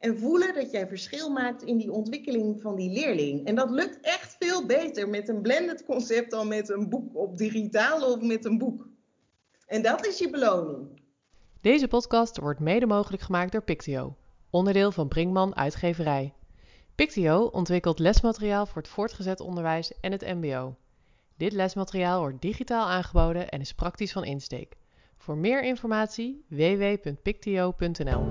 En voelen dat jij verschil maakt in die ontwikkeling van die leerling. En dat lukt echt veel beter met een blended concept dan met een boek op digitaal of met een boek. En dat is je beloning. Deze podcast wordt mede mogelijk gemaakt door Pictio, onderdeel van Brinkman Uitgeverij. Pictio ontwikkelt lesmateriaal voor het voortgezet onderwijs en het MBO. Dit lesmateriaal wordt digitaal aangeboden en is praktisch van insteek. Voor meer informatie www.pictio.nl.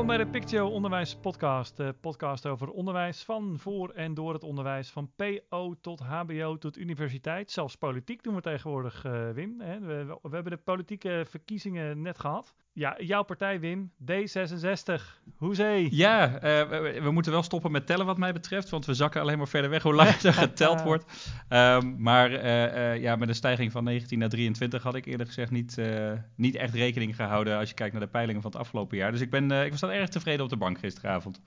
Welkom bij de Pictio Onderwijs Podcast. De podcast over onderwijs van, voor en door het onderwijs. Van PO tot HBO tot universiteit. Zelfs politiek doen we tegenwoordig, uh, Wim. We, we, hebben de politieke verkiezingen net gehad. Ja, jouw partij, Wim, D66. Hoezee. Ja, uh, we, we, moeten wel stoppen met tellen wat mij betreft, want we zakken alleen maar verder weg hoe langer er geteld wordt. Um, maar uh, uh, ja, met een stijging van 19 naar 23 had ik eerlijk gezegd niet, niet echt rekening gehouden als je kijkt naar de peilingen van het afgelopen jaar. Dus ik, ben, ik was dan erg tevreden op de bank gisteravond.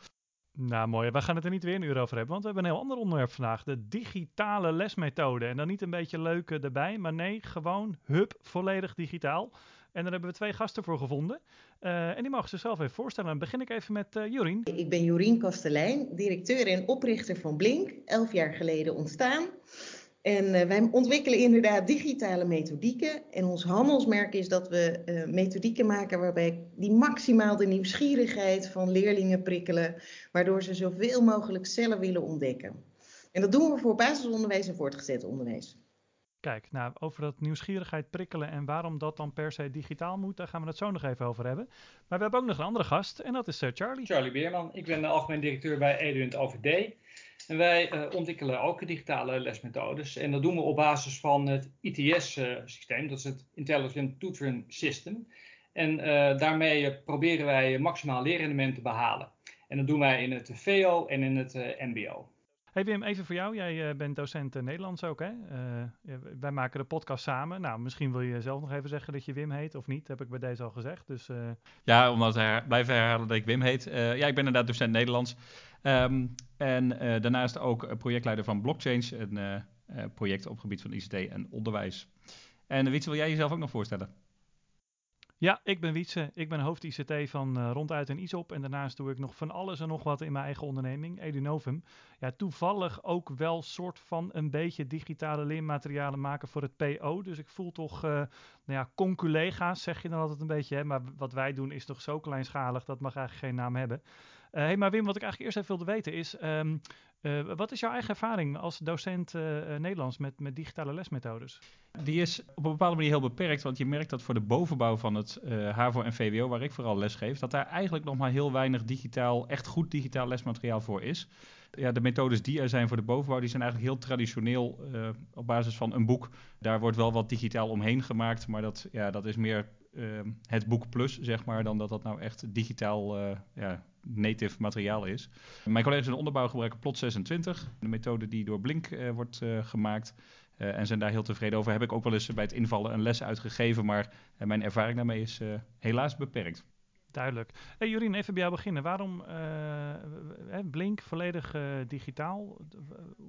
Nou, mooi. We gaan het er niet weer een uur over hebben, want we hebben een heel ander onderwerp vandaag. De digitale lesmethode. En dan niet een beetje leuke erbij, maar nee, gewoon hup, volledig digitaal. En daar hebben we twee gasten voor gevonden. Uh, en die mogen zichzelf even voorstellen. Dan begin ik even met uh, Jorien. Ik ben Jorien Kastelein, directeur en oprichter van Blink. Elf jaar geleden ontstaan. En uh, wij ontwikkelen inderdaad digitale methodieken. En ons handelsmerk is dat we methodieken maken waarbij die maximaal de nieuwsgierigheid van leerlingen prikkelen. Waardoor ze zoveel mogelijk zelf willen ontdekken. En dat doen we voor basisonderwijs en voortgezet onderwijs. Kijk, nou, over dat nieuwsgierigheid prikkelen en waarom dat dan per se digitaal moet, daar gaan we het zo nog even over hebben. Maar we hebben ook nog een andere gast en dat is uh, Charlie. Charlie Beerman, ik ben de algemeen directeur bij Eduent OVD. En wij uh, ontwikkelen ook digitale lesmethodes. En dat doen we op basis van het ITS-systeem, uh, dat is het Intelligent Tutoring System. En daarmee proberen wij maximaal leerrendement te behalen. En dat doen wij in het VO en in het MBO. Hey Wim, even voor jou. Jij uh, bent docent uh, Nederlands ook, hè? Uh, wij maken de podcast samen. Nou, misschien wil je zelf nog even zeggen dat je Wim heet of niet. heb ik bij deze al gezegd. Dus, Ja, omdat hij blijven herhalen dat ik Wim heet. ja, ik ben inderdaad docent Nederlands. Um, en daarnaast ook projectleider van Blockchain, een project op het gebied van ICT en onderwijs. En Wietse, wil jij jezelf ook nog voorstellen? Ja, ik ben Wietse. Ik ben hoofd ICT van uh, Ronduit en ISOP. En daarnaast doe ik nog van alles en nog wat in mijn eigen onderneming, Edunovum. Ja, toevallig ook wel soort van een beetje digitale leermaterialen maken voor het PO. Dus ik voel toch, uh, nou ja, conculega's zeg je dan altijd een beetje. Hè? Maar wat wij doen is toch zo kleinschalig, dat mag eigenlijk geen naam hebben. Uh, hey, maar Wim, wat ik eigenlijk eerst even wilde weten is, um, uh, wat is jouw eigen ervaring als docent uh, Nederlands met, met digitale lesmethodes? Die is op een bepaalde manier heel beperkt, want je merkt dat voor de bovenbouw van het HAVO en VWO, waar ik vooral les geef, dat daar eigenlijk nog maar heel weinig digitaal, echt goed digitaal lesmateriaal voor is. Ja, de methodes die er zijn voor de bovenbouw, die zijn eigenlijk heel traditioneel op basis van een boek. Daar wordt wel wat digitaal omheen gemaakt, maar dat, ja, dat is meer het boek plus, zeg maar, dan dat dat nou echt digitaal ja, native materiaal is. Mijn collega's in de onderbouw gebruiken Plot 26, de methode die door Blink uh, wordt uh, gemaakt. En zijn daar heel tevreden over. Heb ik ook wel eens bij het invallen een les uitgegeven, maar mijn ervaring daarmee is helaas beperkt. Duidelijk. Hey Jorien, even bij jou beginnen. Waarom uh, Blink volledig uh, digitaal?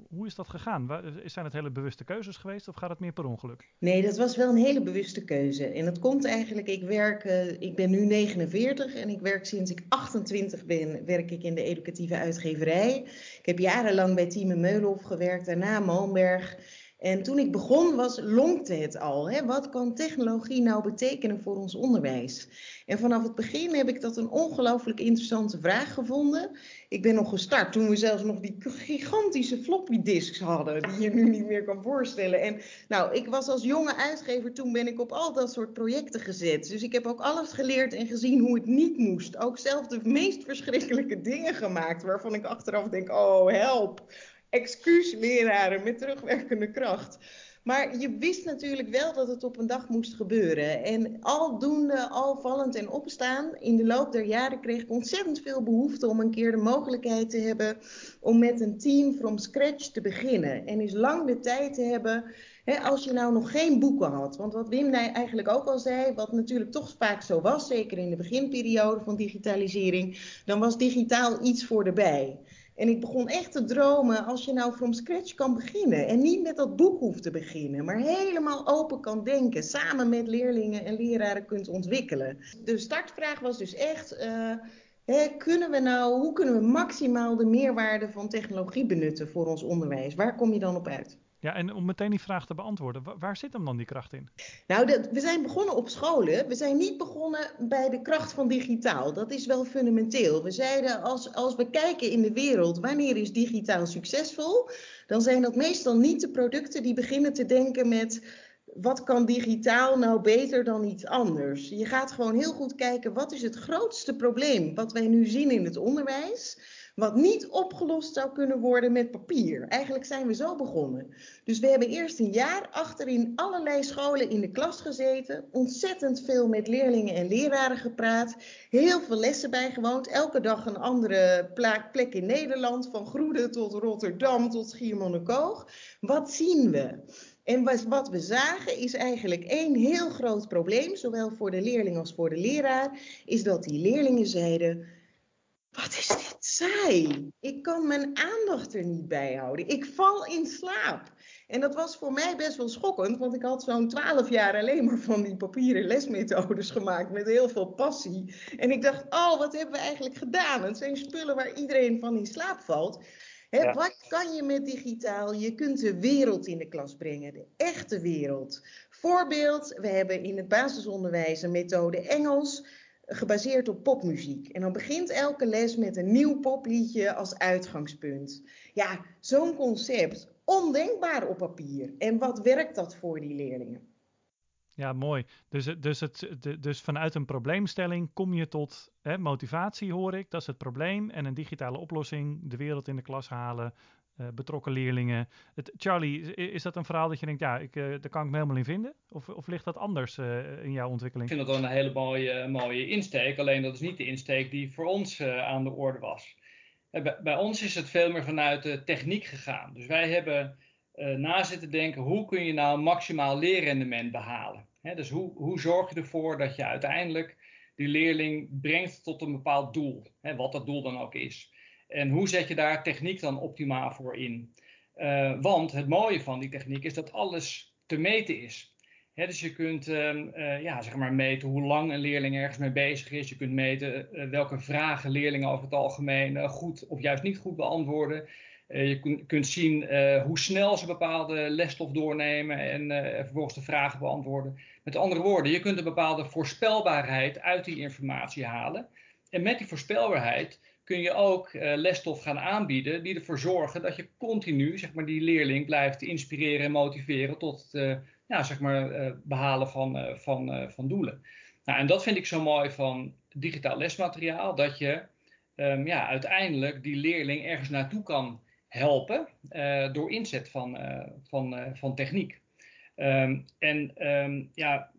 Hoe is dat gegaan? Zijn het hele bewuste keuzes geweest of gaat het meer per ongeluk? Nee, dat was wel een hele bewuste keuze. En dat komt eigenlijk, ik werk, uh, ik ben nu 49 en ik werk sinds ik 28 ben, werk ik in de educatieve uitgeverij. Ik heb jarenlang bij Team Meulhof gewerkt, daarna Malmberg. En toen ik begon was, lonkte het al. Hè? Wat kan technologie nou betekenen voor ons onderwijs? En vanaf het begin heb ik dat een ongelooflijk interessante vraag gevonden. Ik ben nog gestart toen we zelfs nog die gigantische floppy disks hadden, die je nu niet meer kan voorstellen. En nou, ik was als jonge uitgever, toen ben ik op al dat soort projecten gezet. Dus ik heb ook alles geleerd en gezien hoe het niet moest. Ook zelf de meest verschrikkelijke dingen gemaakt, waarvan ik achteraf denk, oh help excuus leraren met terugwerkende kracht. Maar je wist natuurlijk wel dat het op een dag moest gebeuren. En aldoende, alvallend en opstaan, in de loop der jaren kreeg ik ontzettend veel behoefte om een keer de mogelijkheid te hebben om met een team from scratch te beginnen. En eens lang de tijd te hebben, hè, als je nou nog geen boeken had. Want wat Wim eigenlijk ook al zei, wat natuurlijk toch vaak zo was, zeker in de beginperiode van digitalisering, dan was digitaal iets voor de bij. En ik begon echt te dromen als je nou from scratch kan beginnen. En niet met dat boek hoeft te beginnen, maar helemaal open kan denken. Samen met leerlingen en leraren kunt ontwikkelen. De startvraag was dus echt. Uh, hè, kunnen we nou, hoe kunnen we maximaal de meerwaarde van technologie benutten voor ons onderwijs? Waar kom je dan op uit? Ja, en om meteen die vraag te beantwoorden, waar zit hem dan die kracht in? Nou, we zijn begonnen op scholen. We zijn niet begonnen bij de kracht van digitaal. Dat is wel fundamenteel. We zeiden, als, als we kijken in de wereld, wanneer is digitaal succesvol? Dan zijn dat meestal niet de producten die beginnen te denken met wat kan digitaal nou beter dan iets anders? Je gaat gewoon heel goed kijken, wat is het grootste probleem wat wij nu zien in het onderwijs? Wat niet opgelost zou kunnen worden met papier. Eigenlijk zijn we zo begonnen. Dus we hebben eerst een jaar achter in allerlei scholen in de klas gezeten. Ontzettend veel met leerlingen en leraren gepraat. Heel veel lessen bijgewoond. Elke dag een andere plek in Nederland. Van Groede tot Rotterdam tot Schiermonnikoog. Wat zien we? En wat we zagen is eigenlijk één heel groot probleem, zowel voor de leerling als voor de leraar, is dat die leerlingen zeiden: Wat is dit saai? Ik kan mijn aandacht er niet bij houden. Ik val in slaap. En dat was voor mij best wel schokkend, want ik had zo'n twaalf jaar alleen maar van die papieren lesmethodes gemaakt met heel veel passie. En ik dacht: Oh, wat hebben we eigenlijk gedaan? Het zijn spullen waar iedereen van in slaap valt. Wat kan je met digitaal? Je kunt de wereld in de klas brengen, de echte wereld. Voorbeeld, we hebben in het basisonderwijs een methode Engels gebaseerd op popmuziek. En dan begint elke les met een nieuw popliedje als uitgangspunt. Ja, zo'n concept, ondenkbaar op papier. En wat werkt dat voor die leerlingen? Ja, mooi. Dus, dus, het, dus vanuit een probleemstelling kom je tot hè, motivatie, hoor ik. Dat is het probleem. En een digitale oplossing, de wereld in de klas halen, uh, betrokken leerlingen. Het, Charlie, is dat een verhaal dat je denkt, ja, ik, uh, daar kan ik me helemaal in vinden? Of, of ligt dat anders uh, in jouw ontwikkeling? Ik vind dat wel een hele mooie, mooie insteek. Alleen dat is niet de insteek die voor ons aan de orde was. Bij, bij, ons is het veel meer vanuit de techniek gegaan. Dus wij hebben na zitten denken, hoe kun je nou maximaal leerrendement behalen? dus hoe, hoe zorg je ervoor dat je uiteindelijk die leerling brengt tot een bepaald doel, wat dat doel dan ook is. En hoe zet je daar techniek dan optimaal voor in? Uh, want het mooie van die techniek is dat alles te meten is. dus je kunt uh, uh, ja, zeg maar meten hoe lang een leerling ergens mee bezig is. Je kunt meten welke vragen leerlingen over het algemeen goed of juist niet goed beantwoorden. Eh, je kunt zien eh, hoe snel ze bepaalde lesstof doornemen en vervolgens de vragen beantwoorden. Met andere woorden, je kunt een bepaalde voorspelbaarheid uit die informatie halen. En met die voorspelbaarheid kun je ook lesstof gaan aanbieden die ervoor zorgen dat je continu zeg maar, die leerling blijft inspireren en motiveren tot het ja, zeg maar, behalen van, van, van doelen. Nou, en dat vind ik zo mooi van digitaal lesmateriaal, dat je um, ja, uiteindelijk die leerling ergens naartoe kan helpen door inzet van, van, van techniek. Um, en um, ja,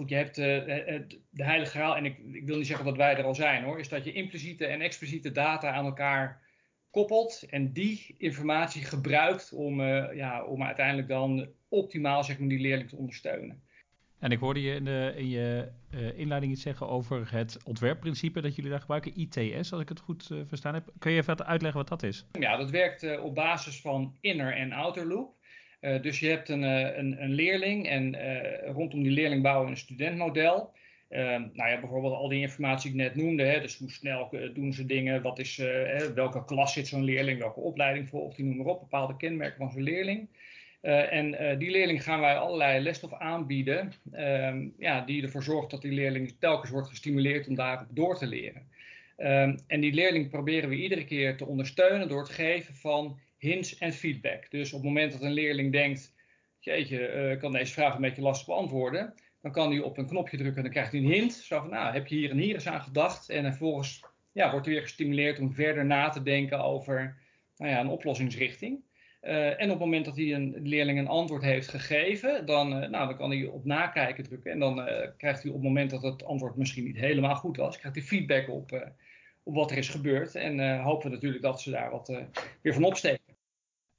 goed, je hebt de heilige graal, en ik, ik, wil niet zeggen dat wij er al zijn hoor, is dat je impliciete en expliciete data aan elkaar koppelt en die informatie gebruikt om, ja, om uiteindelijk dan optimaal zeg maar, die leerling te ondersteunen. En ik hoorde je in, de, in je uh, inleiding iets zeggen over het ontwerpprincipe dat jullie daar gebruiken, ITS, als ik het goed uh, verstaan heb. Kun je even uitleggen wat dat is? Ja, dat werkt uh, op basis van inner en outer loop. Dus je hebt een, een, een leerling en rondom die leerling bouwen we een studentmodel. nou ja, bijvoorbeeld al die informatie die ik net noemde. Hè, dus hoe snel doen ze dingen, wat is, welke klas zit zo'n leerling, welke opleiding volgt die, noem maar op, bepaalde kenmerken van zo'n leerling. En die leerling gaan wij allerlei lesstof aanbieden, um, ja, die ervoor zorgt dat die leerling telkens wordt gestimuleerd om daarop door te leren. Um, en die leerling proberen we iedere keer te ondersteunen door het geven van hints en feedback. Dus op het moment dat een leerling denkt, jeetje, uh, kan deze vraag een beetje lastig beantwoorden, dan kan hij op een knopje drukken en dan krijgt hij een hint. Zo van, nou, heb je hier en hier eens aan gedacht? En vervolgens ja, wordt hij weer gestimuleerd om verder na te denken over nou ja, een oplossingsrichting. Uh, en op het moment dat hij een leerling een antwoord heeft gegeven, dan, uh, nou, dan kan hij op nakijken drukken. En dan krijgt hij op het moment dat het antwoord misschien niet helemaal goed was, krijgt hij feedback op, op wat er is gebeurd. En hopen we natuurlijk dat ze daar wat weer van opsteken.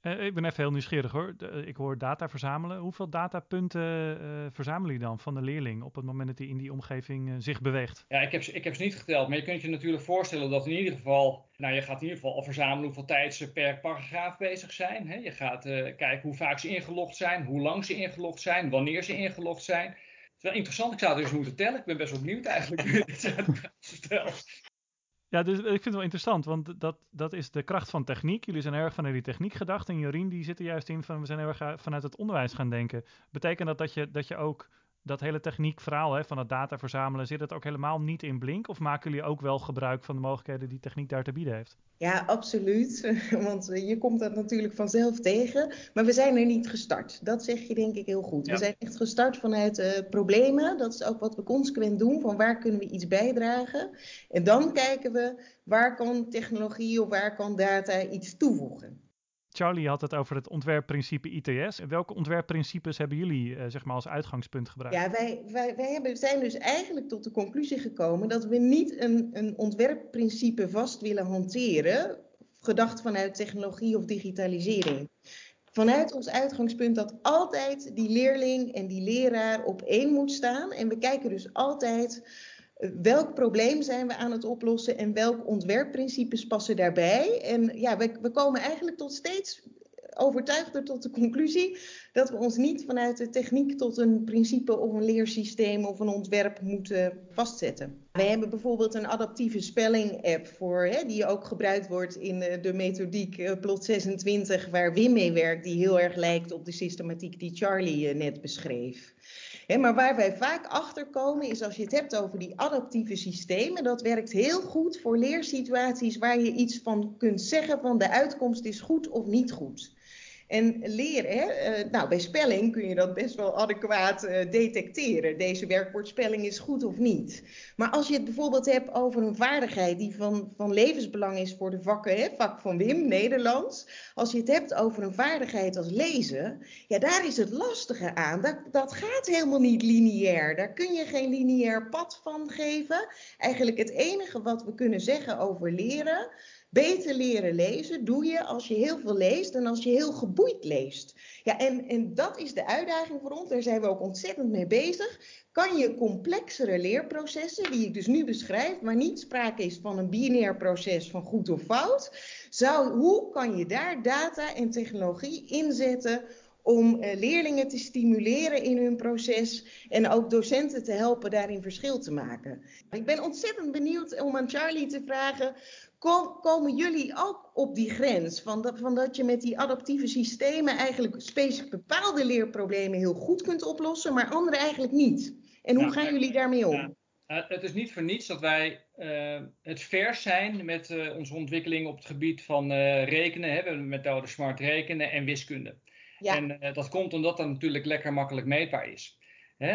Uh, ik ben even heel nieuwsgierig hoor. ik hoor data verzamelen. Hoeveel datapunten uh, verzamelen jullie dan van de leerling op het moment dat hij in die omgeving zich beweegt? Ja, ik heb, ik heb ze niet geteld, maar je kunt je natuurlijk voorstellen dat in ieder geval, nou je gaat in ieder geval al verzamelen hoeveel tijd ze per paragraaf bezig zijn. Hè? Je gaat kijken hoe vaak ze ingelogd zijn, hoe lang ze ingelogd zijn, wanneer ze ingelogd zijn. Het is wel interessant, ik zou het dus moeten tellen. Ik ben best wel benieuwd eigenlijk Ja, dus ik vind het wel interessant, want dat, dat is de kracht van techniek. Jullie zijn erg vanuit die techniek gedacht. En Jorien, die zit er juist in van we zijn erg vanuit het onderwijs gaan denken. Betekent dat dat je, dat je ook dat hele techniekverhaal hè, van het data verzamelen, zit het ook helemaal niet in blink? Of maken jullie ook wel gebruik van de mogelijkheden die techniek daar te bieden heeft? Ja, absoluut. Want je komt dat natuurlijk vanzelf tegen. Maar we zijn er niet gestart. Dat zeg je denk ik heel goed. We zijn echt gestart vanuit uh, problemen. Dat is ook wat we consequent doen. Van waar kunnen we iets bijdragen? En dan kijken we waar kan technologie of waar kan data iets toevoegen. Charlie had het over het ontwerpprincipe ITS. Welke ontwerpprincipes hebben jullie uh, zeg maar als uitgangspunt gebruikt? Ja, wij, wij, wij hebben, zijn dus eigenlijk tot de conclusie gekomen dat we niet een, een ontwerpprincipe vast willen hanteren, gedacht vanuit technologie of digitalisering. Vanuit ons uitgangspunt dat altijd die leerling en die leraar op één moet staan. En we kijken dus altijd welk probleem zijn we aan het oplossen en welke ontwerpprincipes passen daarbij. En ja, we, komen eigenlijk tot steeds overtuigder tot de conclusie dat we ons niet vanuit de techniek tot een principe of een leersysteem of een ontwerp moeten vastzetten. We hebben bijvoorbeeld een adaptieve spelling-app voor, hè, die ook gebruikt wordt in de methodiek uh, Plot 26, waar Wim mee werkt, die heel erg lijkt op de systematiek die Charlie uh, net beschreef maar waar wij vaak achter komen is als je het hebt over die adaptieve systemen, dat werkt heel goed voor leersituaties waar je iets van kunt zeggen van de uitkomst is goed of niet goed. En leren, hè, uh, nou bij spelling kun je dat best wel adequaat uh, detecteren. Deze werkwoordspelling is goed of niet. Maar als je het bijvoorbeeld hebt over een vaardigheid die van, van levensbelang is voor de vakken, hè, vak van Wim, Nederlands. Als je het hebt over een vaardigheid als lezen, ja daar is het lastige aan. Dat, dat gaat helemaal niet lineair. Daar kun je geen lineair pad van geven. Eigenlijk het enige wat we kunnen zeggen over leren Beter leren lezen doe je als je heel veel leest en als je heel geboeid leest. Ja, en, en dat is de uitdaging voor ons. Daar zijn we ook ontzettend mee bezig. Kan je complexere leerprocessen, die ik dus nu beschrijf, maar niet sprake is van een binair proces van goed of fout, zou, hoe kan je daar data en technologie inzetten om uh, leerlingen te stimuleren in hun proces en ook docenten te helpen daarin verschil te maken. Ik ben ontzettend benieuwd om aan Charlie te vragen komen jullie ook op die grens van dat, van dat je met die adaptieve systemen eigenlijk specifiek bepaalde leerproblemen heel goed kunt oplossen, maar andere eigenlijk niet? En hoe gaan jullie daarmee om? Ja. het is niet voor niets dat wij uh, het vers zijn met uh, onze ontwikkeling op het gebied van rekenen. Hè. We hebben de methode smart rekenen en wiskunde. Ja. En dat komt omdat dat natuurlijk lekker makkelijk meetbaar is. Hè?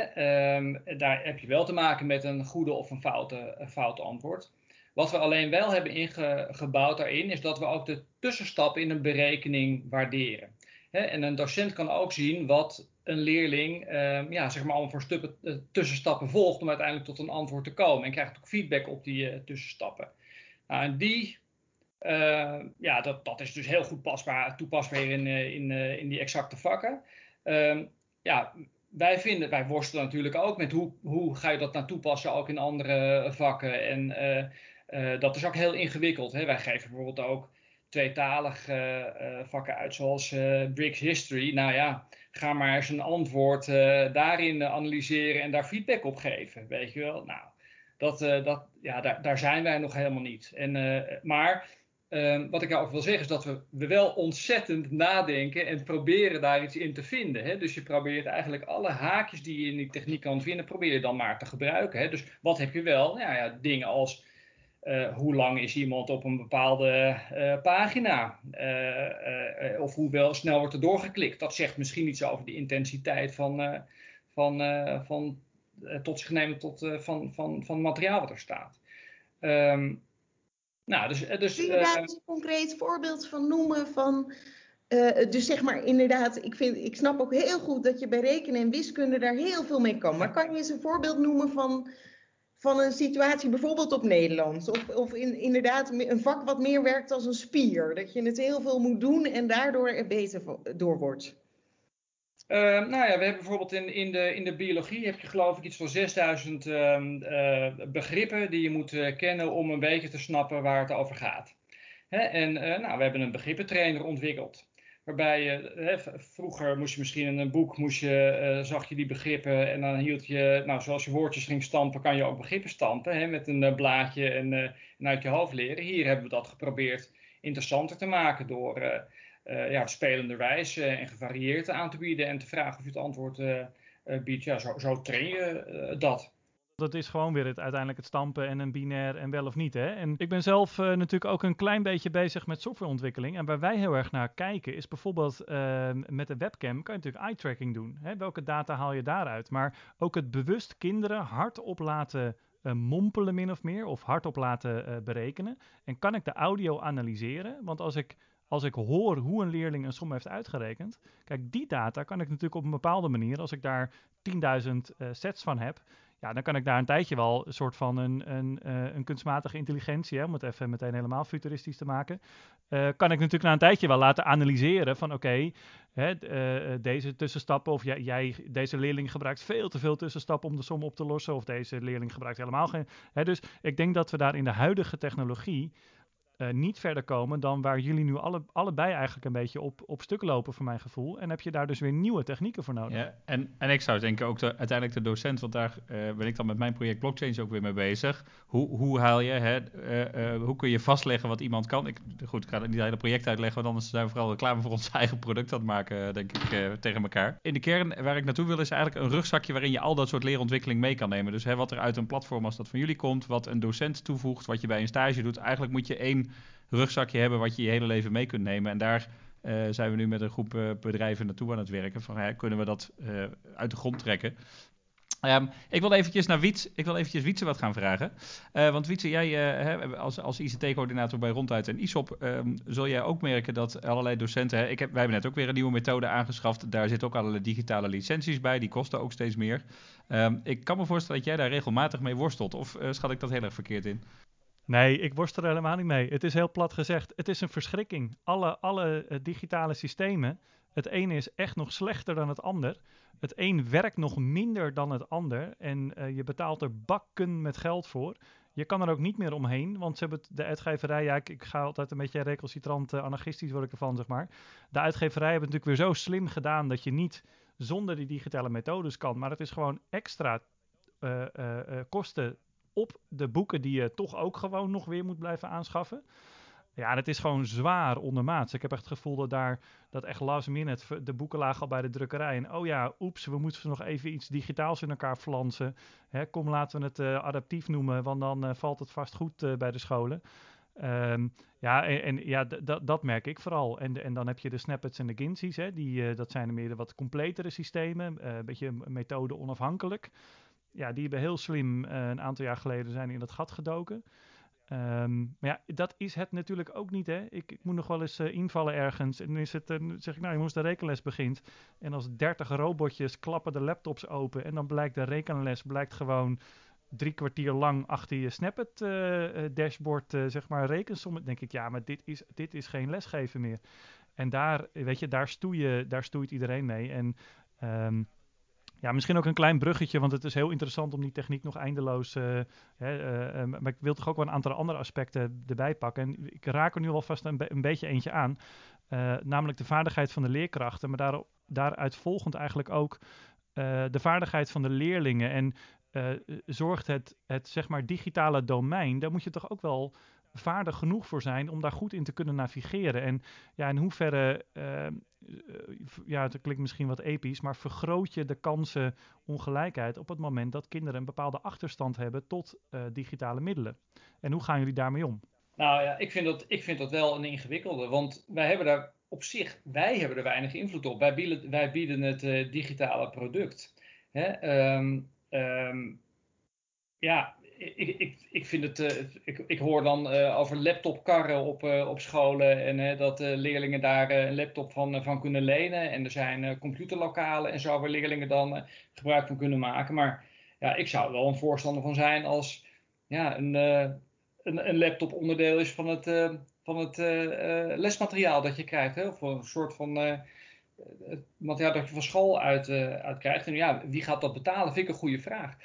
Um, daar heb je wel te maken met een goede of een foute, foute antwoord. Wat we alleen wel hebben ingebouwd daarin, is dat we ook de tussenstappen in een berekening waarderen. en een docent kan ook zien wat een leerling ehm, ja, zeg maar allemaal voor uh, tussenstappen volgt om uiteindelijk tot een antwoord te komen. En krijgt ook feedback op die uh, tussenstappen. Nou, en die, uh, ja, dat, dat is dus heel goed pasbaar, toepasbaar in, eh, in, in die exacte vakken. Ehm, ja, wij vinden, wij worstelen natuurlijk ook met hoe, hoe ga je dat nou toepassen ook in andere vakken. En uh, dat is ook heel ingewikkeld. Hè? Wij geven bijvoorbeeld ook tweetalige uh, vakken uit, zoals uh, Briggs History. Nou ja, ga maar eens een antwoord daarin analyseren en daar feedback op geven. Weet je wel? Nou, dat, dat, ja, daar, daar zijn wij nog helemaal niet. En, maar ehm, wat ik ook wil zeggen is dat we, we wel ontzettend nadenken en proberen daar iets in te vinden. Hè? Dus je probeert eigenlijk alle haakjes die je in die techniek kan vinden, probeer je dan maar te gebruiken. Hè? Dus wat heb je wel? Ja, ja, dingen als uh, hoe lang is iemand op een bepaalde uh, pagina? Uh, of hoe wel snel wordt er doorgeklikt? Dat zegt misschien iets over de intensiteit van, van, van tot zich nemen tot, van, van, van materiaal wat er staat. Um, nou, dus, dus, Kun je daar een concreet voorbeeld van noemen van... dus zeg maar inderdaad, ik, vind, ik snap ook heel goed dat je bij rekenen en wiskunde daar heel veel mee kan. Maar kan je eens een voorbeeld noemen van van een situatie, bijvoorbeeld op Nederlands. Of, of in, inderdaad een vak wat meer werkt als een spier. Dat je het heel veel moet doen en daardoor er beter door wordt. Uh, nou ja, we hebben bijvoorbeeld in, in, de, in de biologie heb je geloof ik iets van 6000 uh, begrippen die je moet uh, kennen om een beetje te snappen waar het over gaat. Hè? En eh, nou, we hebben een begrippentrainer ontwikkeld. Waarbij je, hè, vroeger moest je misschien in een boek, moest je, uh, zag je die begrippen en dan hield je, nou zoals je woordjes ging stampen, kan je ook begrippen stampen hè, met een uh, blaadje en, uh, en, uit je hoofd leren. Hier hebben we dat geprobeerd interessanter te maken door ja, op spelende wijze en gevarieerd aan te bieden en te vragen of je het antwoord biedt. Ja, zo, zo train je dat dat is gewoon weer het, uiteindelijk het stampen en een binair en wel of niet. Hè? En ik ben zelf uh, natuurlijk ook een klein beetje bezig met softwareontwikkeling. En waar wij heel erg naar kijken is bijvoorbeeld uh, met de webcam kan je natuurlijk eye tracking doen. Hè? Welke data haal je daaruit? Maar ook het bewust kinderen hardop laten uh, mompelen min of meer. Of hardop laten berekenen. En kan ik de audio analyseren? Want als ik als ik hoor hoe een leerling een som heeft uitgerekend, kijk, die data kan ik natuurlijk op een bepaalde manier, als ik daar 10.000 uh, sets van heb, ja, dan kan ik daar een tijdje wel een soort van een, een, uh, een kunstmatige intelligentie, hè, om het even meteen helemaal futuristisch te maken, uh, kan ik natuurlijk na een tijdje wel laten analyseren van oké, uh, deze tussenstappen of jij, jij, deze leerling gebruikt veel te veel tussenstappen om de som op te lossen of deze leerling gebruikt helemaal geen. Hè, dus ik denk dat we daar in de huidige technologie uh, niet verder komen dan waar jullie nu alle, allebei eigenlijk een beetje op, op stuk lopen, voor mijn gevoel. En heb je daar dus weer nieuwe technieken voor nodig. Ja, en, en ik zou denken ook de, uiteindelijk de docent, want daar uh, ben ik dan met mijn project blockchains ook weer mee bezig. Hoe, hoe haal je, hè, uh, hoe kun je vastleggen wat iemand kan? Ik, goed, ik ga niet het hele project uitleggen, want anders zijn we vooral reclame voor ons eigen product aan het maken, denk ik, tegen elkaar. In de kern waar ik naartoe wil is eigenlijk een rugzakje waarin je al dat soort leerontwikkeling mee kan nemen. Dus hè, wat er uit een platform als dat van jullie komt, wat een docent toevoegt, wat je bij een stage doet. Eigenlijk moet je één rugzakje hebben wat je je hele leven mee kunt nemen. En daar uh, zijn we nu met een groep uh, bedrijven naartoe aan het werken. Van, kunnen we dat uh, uit de grond trekken? Um, ik wil eventjes naar Wiets, ik wil eventjes Wietse wat gaan vragen. want Wietse, jij als, als ICT-coördinator bij Ronduit en ISOP, um, zul jij ook merken dat allerlei docenten... Hè, ik heb, wij hebben net ook weer een nieuwe methode aangeschaft. Daar zitten ook allerlei digitale licenties bij, die kosten ook steeds meer. Um, ik kan me voorstellen dat jij daar regelmatig mee worstelt. Of schat ik dat heel erg verkeerd in? Nee, ik worstel er helemaal niet mee. Het is heel plat gezegd. Het is een verschrikking. Alle, alle uh, digitale systemen, het ene is echt nog slechter dan het ander. Het een werkt nog minder dan het ander. En uh, je betaalt er bakken met geld voor. Je kan er ook niet meer omheen, want ze hebben de uitgeverij, ja, ik, ga altijd een beetje recalcitrant, uh, anarchistisch word ik ervan, zeg maar. De uitgeverij hebben natuurlijk weer zo slim gedaan dat je niet zonder die digitale methodes kan. Maar het is gewoon extra uh, uh, kosten op de boeken die je toch ook gewoon nog weer moet blijven aanschaffen. Ja, het is gewoon zwaar ondermaats. Ik heb echt het gevoel dat daar dat echt last minute de boeken lagen al bij de drukkerij. En oh ja, oeps, we moeten nog even iets digitaals in elkaar flansen. Hè, kom, laten we het uh, adaptief noemen, want dan uh, valt het vast goed uh, bij de scholen. Um, ja, en, en ja, dat merk ik vooral. En, en dan heb je de Snappets en de Ginsies. Hè, die, dat zijn meer de wat completere systemen. een beetje methode onafhankelijk ja, die hebben heel slim uh, een aantal jaar geleden zijn in dat gat gedoken. Um, maar ja, dat is het natuurlijk ook niet. Hè? Ik, ik moet nog wel eens uh, invallen ergens. En dan is het, uh, zeg ik, nou, jongens, de rekenles begint. En als 30 robotjes klappen de laptops open. En dan blijkt de rekenles blijkt gewoon drie kwartier lang achter je Snapchat dashboard, zeg maar, rekensommen. denk ik, ja, maar dit is, dit is geen lesgeven meer. En daar, weet je, daar, stoeie, daar stoeit iedereen mee. En um, ja, misschien ook een klein bruggetje, want het is heel interessant om die techniek nog eindeloos. Uh, hè, uh, uh, maar ik wil toch ook wel een aantal andere aspecten erbij pakken. En ik raak er nu alvast een, een beetje eentje aan. namelijk de vaardigheid van de leerkrachten, maar daar, daaruit volgend eigenlijk ook de vaardigheid van de leerlingen. En zorgt het, het zeg maar digitale domein, daar moet je toch ook wel vaardig genoeg voor zijn om daar goed in te kunnen navigeren. En ja, in hoeverre, uh, ja, het klinkt misschien wat episch, maar vergroot je de kansen ongelijkheid op het moment dat kinderen een bepaalde achterstand hebben tot uh, digitale middelen? En hoe gaan jullie daarmee om? Nou ja, ik vind dat, ik vind dat wel een ingewikkelde, want wij hebben daar op zich, wij hebben er weinig invloed op. Wij bieden, wij bieden het digitale product. Hè? Um, um, ja, ik, ik, ik vind het, uh, ik, ik hoor dan uh, over laptopkarren op, uh, op scholen en dat leerlingen daar een laptop van, van kunnen lenen. En er zijn computerlokalen en zo waar leerlingen dan gebruik van kunnen maken. Maar ja, ik zou er wel een voorstander van zijn als ja, een, een, een laptop onderdeel is van het, van het lesmateriaal dat je krijgt. Hè? Of een soort van materiaal dat je van school uit, uit krijgt. En ja, wie gaat dat betalen? Vind ik een goede vraag.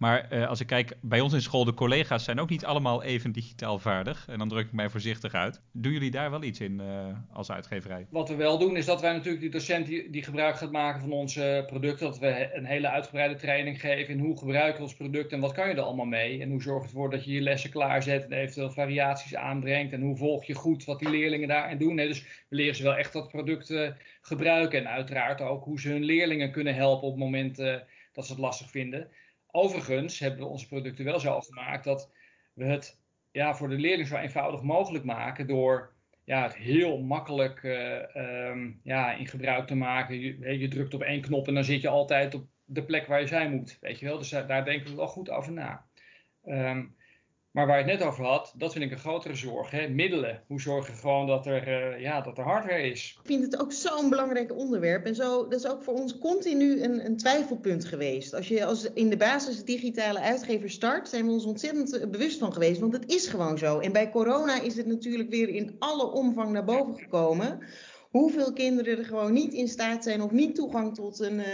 Maar uh, als ik kijk, bij ons in school, de collega's zijn ook niet allemaal even digitaal vaardig. En dan druk ik mij voorzichtig uit. Doen jullie daar wel iets in uh, als uitgeverij? Wat we wel doen, is dat wij natuurlijk die docent die, gebruik gaat maken van onze producten, dat we een hele uitgebreide training geven in hoe gebruik je ons product en wat kan je er allemaal mee. En hoe zorg je ervoor dat je je lessen klaarzet en eventueel variaties aanbrengt. En hoe volg je goed wat die leerlingen daarin doen. Dus we leren ze wel echt dat product uh, gebruiken. En uiteraard ook hoe ze hun leerlingen kunnen helpen op het moment dat ze het lastig vinden. Overigens hebben we onze producten wel zo gemaakt dat we het ja, voor de leerling zo eenvoudig mogelijk maken door ja, het heel makkelijk uh, um, ja, in gebruik te maken. Je, je, drukt op één knop en dan zit je altijd op de plek waar je zijn moet. Weet je wel? Dus daar, daar denken we wel goed over na. Um, maar waar je het net over had, dat vind ik een grotere zorg. Hè? Middelen. Hoe zorg je gewoon dat er, uh, ja, dat er hardware is? Ik vind het ook zo'n belangrijk onderwerp. En zo, dat is ook voor ons continu een, een twijfelpunt geweest. Als je als in de basis digitale uitgever start, zijn we ons ontzettend eh, bewust van geweest. Want het is gewoon zo. En bij corona is het natuurlijk weer in alle omvang naar boven gekomen hoeveel kinderen er gewoon niet in staat zijn of niet toegang tot een, uh,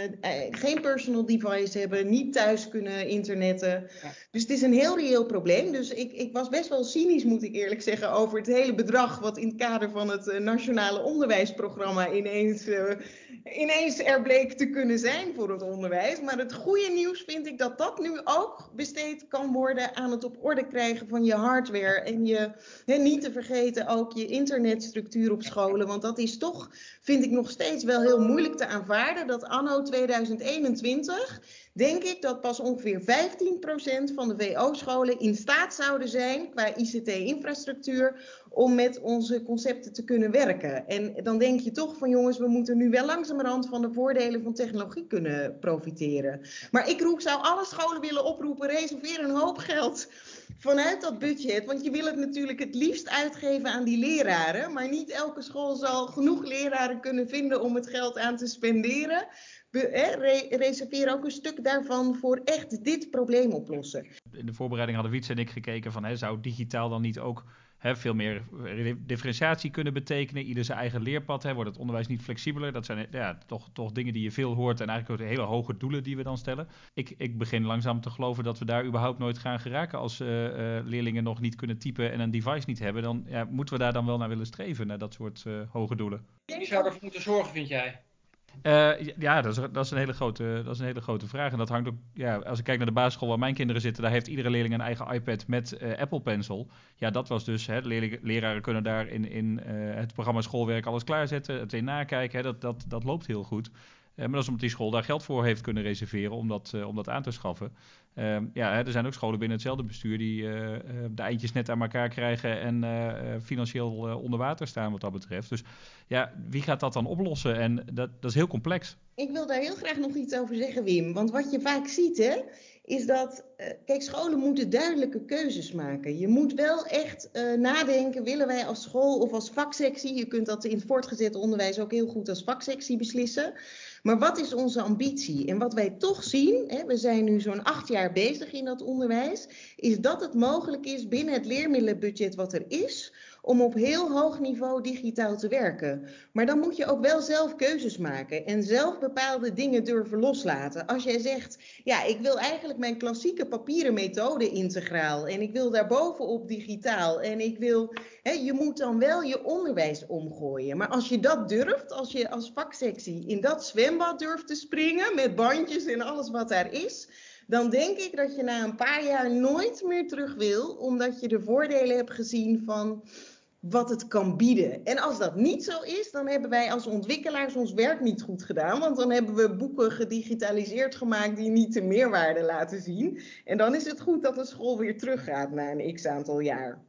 geen personal device hebben, niet thuis kunnen internetten. Dus het is een heel reëel probleem. Dus ik, ik was best wel cynisch, moet ik eerlijk zeggen, over het hele bedrag wat in het kader van het uh, nationale onderwijsprogramma ineens, uh, ineens er bleek te kunnen zijn voor het onderwijs. Maar het goede nieuws vind ik dat dat nu ook besteed kan worden aan het op orde krijgen van je hardware. En je, niet te vergeten ook je internetstructuur op scholen, want dat is toch toch vind ik nog steeds wel heel moeilijk te aanvaarden dat anno 2021 denk ik dat pas ongeveer 15% van de VO-scholen in staat zouden zijn qua ICT-infrastructuur om met onze concepten te kunnen werken. En dan denk je toch van jongens, we moeten nu wel langzamerhand van de voordelen van technologie kunnen profiteren. Maar ik roep, zou alle scholen willen oproepen, reserveer een hoop geld vanuit dat budget. Want je wil het natuurlijk het liefst uitgeven aan die leraren. Maar niet elke school zal genoeg leraren kunnen vinden om het geld aan te spenderen. Reserveer ook een stuk daarvan voor echt dit probleem oplossen. In de voorbereiding hadden Wiets en ik gekeken van, hè, zou digitaal dan niet ook veel meer differentiatie kunnen betekenen? Ieder zijn eigen leerpad, hè, wordt het onderwijs niet flexibeler? Dat zijn ja, toch, toch dingen die je veel hoort en eigenlijk ook hele hoge doelen die we dan stellen. Ik, ik begin langzaam te geloven dat we daar überhaupt nooit gaan geraken als uh, uh, leerlingen nog niet kunnen typen en een device niet hebben. Dan ja, moeten we daar dan wel naar willen streven, naar dat soort hoge doelen. Wie zou ervoor moeten zorgen, vind jij? Uh, ja, dat is, dat, is een hele grote, dat is een hele grote vraag. En dat hangt ook, ja, als ik kijk naar de basisschool waar mijn kinderen zitten, daar heeft iedere leerling een eigen iPad met uh, Apple Pencil. Ja, dat was dus, hè, leraren kunnen daar in, in uh, het programma schoolwerk alles klaarzetten, het in nakijken. Hè, dat, dat, dat loopt heel goed. maar dat is omdat die school daar geld voor heeft kunnen reserveren om dat, om dat aan te schaffen. Uh, ja, er zijn ook scholen binnen hetzelfde bestuur die uh, de eindjes net aan elkaar krijgen en uh, financieel onder water staan wat dat betreft. Dus ja, wie gaat dat dan oplossen? En dat, dat is heel complex. Ik wil daar heel graag nog iets over zeggen, Wim. Want wat je vaak ziet, hè, is dat, kijk, scholen moeten duidelijke keuzes maken. Je moet wel echt nadenken, willen wij als school of als vaksectie, je kunt dat in het voortgezet onderwijs ook heel goed als vaksectie beslissen. Maar wat is onze ambitie? En wat wij toch zien, hè, we zijn nu zo'n acht jaar bezig in dat onderwijs, is dat het mogelijk is binnen het leermiddelenbudget wat er is, om op heel hoog niveau digitaal te werken. Maar dan moet je ook wel zelf keuzes maken en zelf bepaalde dingen durven loslaten. Als jij zegt, ja, ik wil eigenlijk mijn klassieke papieren methode integraal en ik wil daarbovenop digitaal en ik wil, hè, je moet dan wel je onderwijs omgooien. Maar als je dat durft, als je als vaksectie in dat zwembad durft te springen met bandjes en alles wat daar is, dan denk ik dat je na een paar jaar nooit meer terug wil, omdat je de voordelen hebt gezien van wat het kan bieden. En als dat niet zo is, dan hebben wij als ontwikkelaars ons werk niet goed gedaan. Want dan hebben we boeken gedigitaliseerd gemaakt die niet de meerwaarde laten zien. En dan is het goed dat de school weer teruggaat na een x aantal jaar.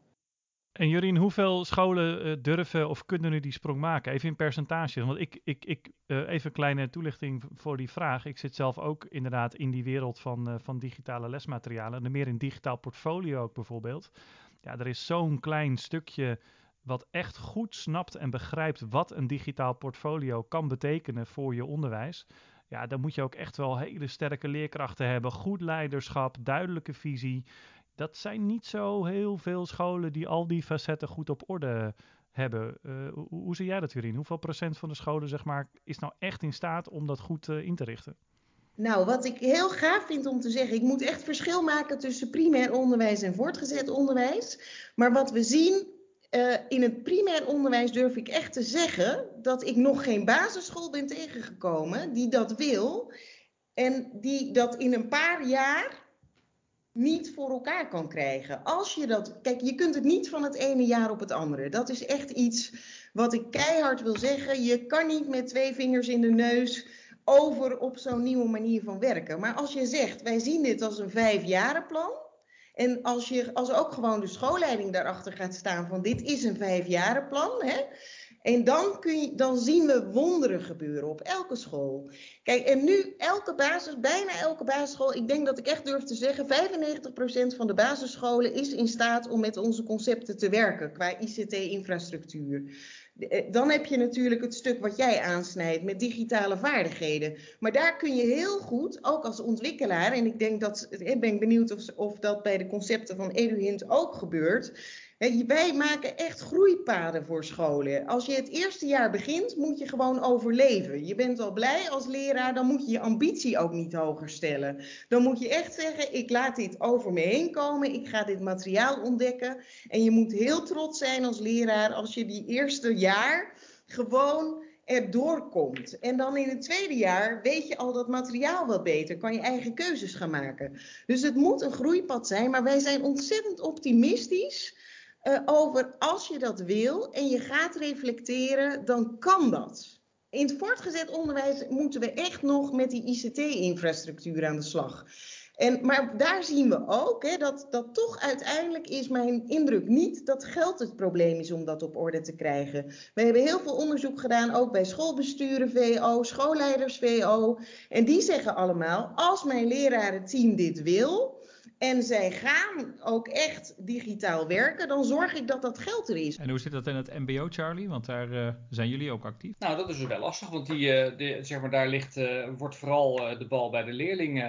En Jurien, hoeveel scholen uh, durven of kunnen nu die sprong maken? Even in percentage. Want ik, ik, ik uh, even een kleine toelichting voor die vraag. Ik zit zelf ook inderdaad in die wereld van, uh, van digitale lesmaterialen. En meer in digitaal portfolio ook bijvoorbeeld. Ja, er is zo'n klein stukje wat echt goed snapt en begrijpt wat een digitaal portfolio kan betekenen voor je onderwijs. Ja, dan moet je ook echt wel hele sterke leerkrachten hebben. Goed leiderschap, duidelijke visie. Dat zijn niet zo heel veel scholen die al die facetten goed op orde hebben. Uh, hoe, zie jij dat in? Hoeveel procent van de scholen zeg maar, is nou echt in staat om dat goed uh, in te richten? Nou, wat ik heel gaaf vind om te zeggen, ik moet echt verschil maken tussen primair onderwijs en voortgezet onderwijs. Maar wat we zien uh, in het primair onderwijs durf ik echt te zeggen dat ik nog geen basisschool ben tegengekomen die dat wil en die dat in een paar jaar niet voor elkaar kan krijgen. Als je dat, kijk, je kunt het niet van het ene jaar op het andere. Dat is echt iets wat ik keihard wil zeggen. Je kan niet met twee vingers in de neus over op zo'n nieuwe manier van werken. Maar als je zegt, wij zien dit als een vijfjarenplan. En als, je, als ook gewoon de schoolleiding daarachter gaat staan van dit is een vijfjarenplan. Hè, en dan, kun je, dan zien we wonderen gebeuren op elke school. Kijk, en nu elke basis, bijna elke basisschool, ik denk dat ik echt durf te zeggen, 95% van de basisscholen is in staat om met onze concepten te werken qua ICT-infrastructuur. Eh, dan heb je natuurlijk het stuk wat jij aansnijdt met digitale vaardigheden. Maar daar kun je heel goed, ook als ontwikkelaar, en ik denk dat, ik eh, ben benieuwd of, of dat bij de concepten van EduHint ook gebeurt. Wij maken echt groeipaden voor scholen. Als je het eerste jaar begint, moet je gewoon overleven. Je bent al blij als leraar, dan moet je je ambitie ook niet hoger stellen. Dan moet je echt zeggen, ik laat dit over me heen komen, ik ga dit materiaal ontdekken. En je moet heel trots zijn als leraar als je die eerste jaar gewoon er doorkomt. En dan in het tweede jaar weet je al dat materiaal wat beter, kan je eigen keuzes gaan maken. Dus het moet een groeipad zijn, maar wij zijn ontzettend optimistisch uh, over als je dat wil en je gaat reflecteren, dan kan dat. In het voortgezet onderwijs moeten we echt nog met die ICT-infrastructuur aan de slag. En, maar daar zien we ook hè, dat, dat toch uiteindelijk is mijn indruk niet dat geld het probleem is om dat op orde te krijgen. We hebben heel veel onderzoek gedaan, ook bij schoolbesturen VO, schoolleiders VO. En die zeggen allemaal, als mijn lerarenteam dit wil, en zij gaan ook echt digitaal werken, dan zorg ik dat dat geld er is. En hoe zit dat in het MBO, Charlie? Want daar uh, zijn jullie ook actief. Nou, dat is wel lastig, want die, uh, de, zeg maar, daar ligt, uh, wordt vooral de bal bij de leerling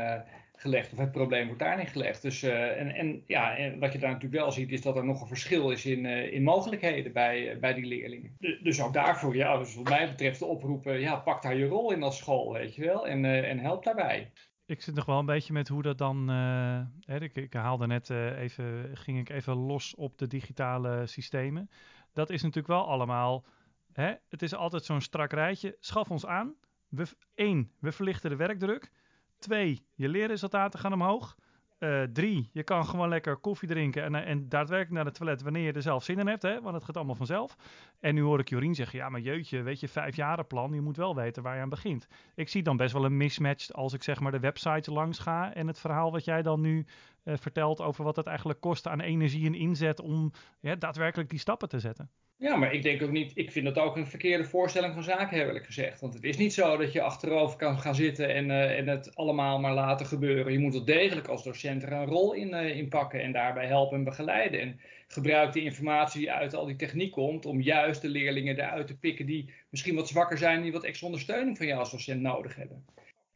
gelegd, of het probleem wordt daarin gelegd. Dus, en, en, ja, en wat je daar natuurlijk wel ziet, is dat er nog een verschil is in, in mogelijkheden bij, bij die leerlingen. dus ook daarvoor, ja, dus wat mij betreft de oproepen, ja, pak daar je rol in als school, weet je wel, en, en help daarbij ik zit nog wel een beetje met hoe dat dan. Hè, ik, ik, haalde net uh, even, ging ik even los op de digitale systemen. Dat is natuurlijk wel allemaal. Hè, het is altijd zo'n strak rijtje. Schaf ons aan. We, één, we verlichten de werkdruk. Twee, je leerresultaten gaan omhoog. Uh, drie, je kan gewoon lekker koffie drinken en, en daadwerkelijk naar het toilet wanneer je er zelf zin in hebt, hè, want het gaat allemaal vanzelf. En nu hoor ik Jorien zeggen, ja maar jeutje, weet je, vijfjarenplan, je moet wel weten waar je aan begint. Ik zie dan best wel een mismatch als ik zeg maar de website langs ga en het verhaal wat jij dan nu uh, vertelt over wat het eigenlijk kost aan energie en inzet om daadwerkelijk die stappen te zetten. Ja, maar ik denk ook niet, ik vind dat ook een verkeerde voorstelling van zaken, eerlijk gezegd. Want het is niet zo dat je achterover kan gaan zitten en, uh, en het allemaal maar laten gebeuren. Je moet wel degelijk als docent er een rol in, uh, in pakken en daarbij helpen en begeleiden. En gebruik de informatie die uit al die techniek komt om juist de leerlingen eruit te pikken die misschien wat zwakker zijn die wat extra ondersteuning van jou als docent nodig hebben.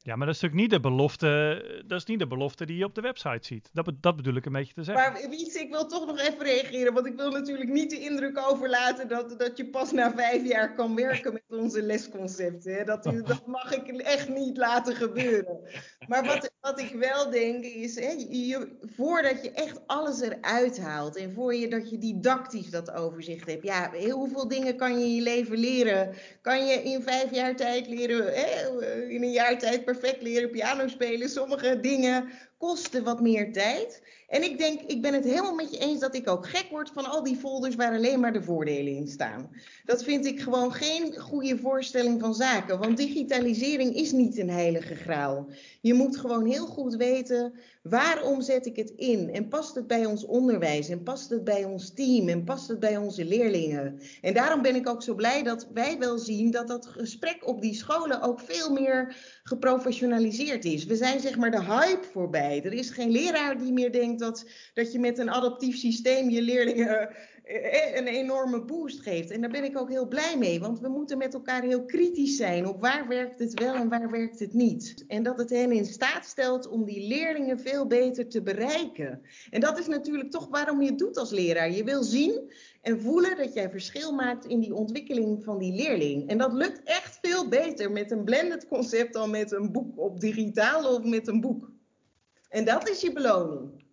Ja, maar dat is natuurlijk niet de belofte, dat is niet de belofte die je op de website ziet. Dat, dat bedoel ik een beetje te zeggen. Maar Wietse, ik wil toch nog even reageren, want ik wil natuurlijk niet de indruk overlaten dat, dat je pas na vijf jaar kan werken met onze lesconcepten. Dat, dat mag ik echt niet laten gebeuren. Maar wat, wat ik wel denk is, hè, je, voordat je echt alles eruit haalt en voor je dat je didactisch dat overzicht hebt. Ja, hoeveel dingen kan je in je leven leren? Kan je in vijf jaar tijd leren, hè, in een jaar tijd perfect leren piano spelen. Sommige dingen kosten wat meer tijd. En ik denk, ik ben het helemaal met je eens dat ik ook gek word van al die folders waar alleen maar de voordelen in staan. Dat vind ik gewoon geen goede voorstelling van zaken. Want digitalisering is niet een heilige graal. Je moet gewoon heel goed weten waarom zet ik het in? En past het bij ons onderwijs? En past het bij ons team? En past het bij onze leerlingen? En daarom ben ik ook zo blij dat wij wel zien dat dat gesprek op die scholen ook veel meer geprofessionaliseerd is. We zijn zeg maar de hype voorbij. Er is geen leraar die meer denkt dat, dat je met een adaptief systeem je leerlingen eh, een enorme boost geeft. En daar ben ik ook heel blij mee, want we moeten met elkaar heel kritisch zijn op waar werkt het wel en waar werkt het niet. En dat het hen in staat stelt om die leerlingen veel beter te bereiken. En dat is natuurlijk toch waarom je het doet als leraar. Je wil zien en voelen dat jij verschil maakt in die ontwikkeling van die leerling. En dat lukt echt veel beter met een blended concept dan met een boek op digitaal of met een boek. En dat is je beloning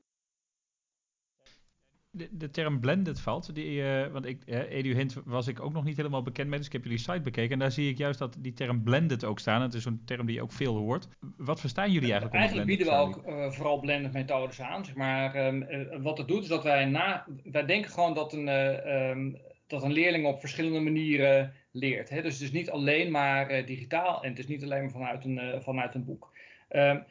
de, de term blended valt. Die, uh, want ik, uh, EduHint was ik ook nog niet helemaal bekend mee, dus ik heb jullie site bekeken. En daar zie ik juist dat die term blended ook staan. Het is een term die je ook veel hoort. Wat verstaan jullie eigenlijk Eigenlijk bieden we ook uh, vooral blended methodes aan. Zeg maar, um, wat het doet is dat wij na... Wij denken gewoon dat een, um, dat een leerling op verschillende manieren leert. Hè? Dus het is niet alleen maar digitaal en het is niet alleen maar vanuit een, vanuit een boek. Um,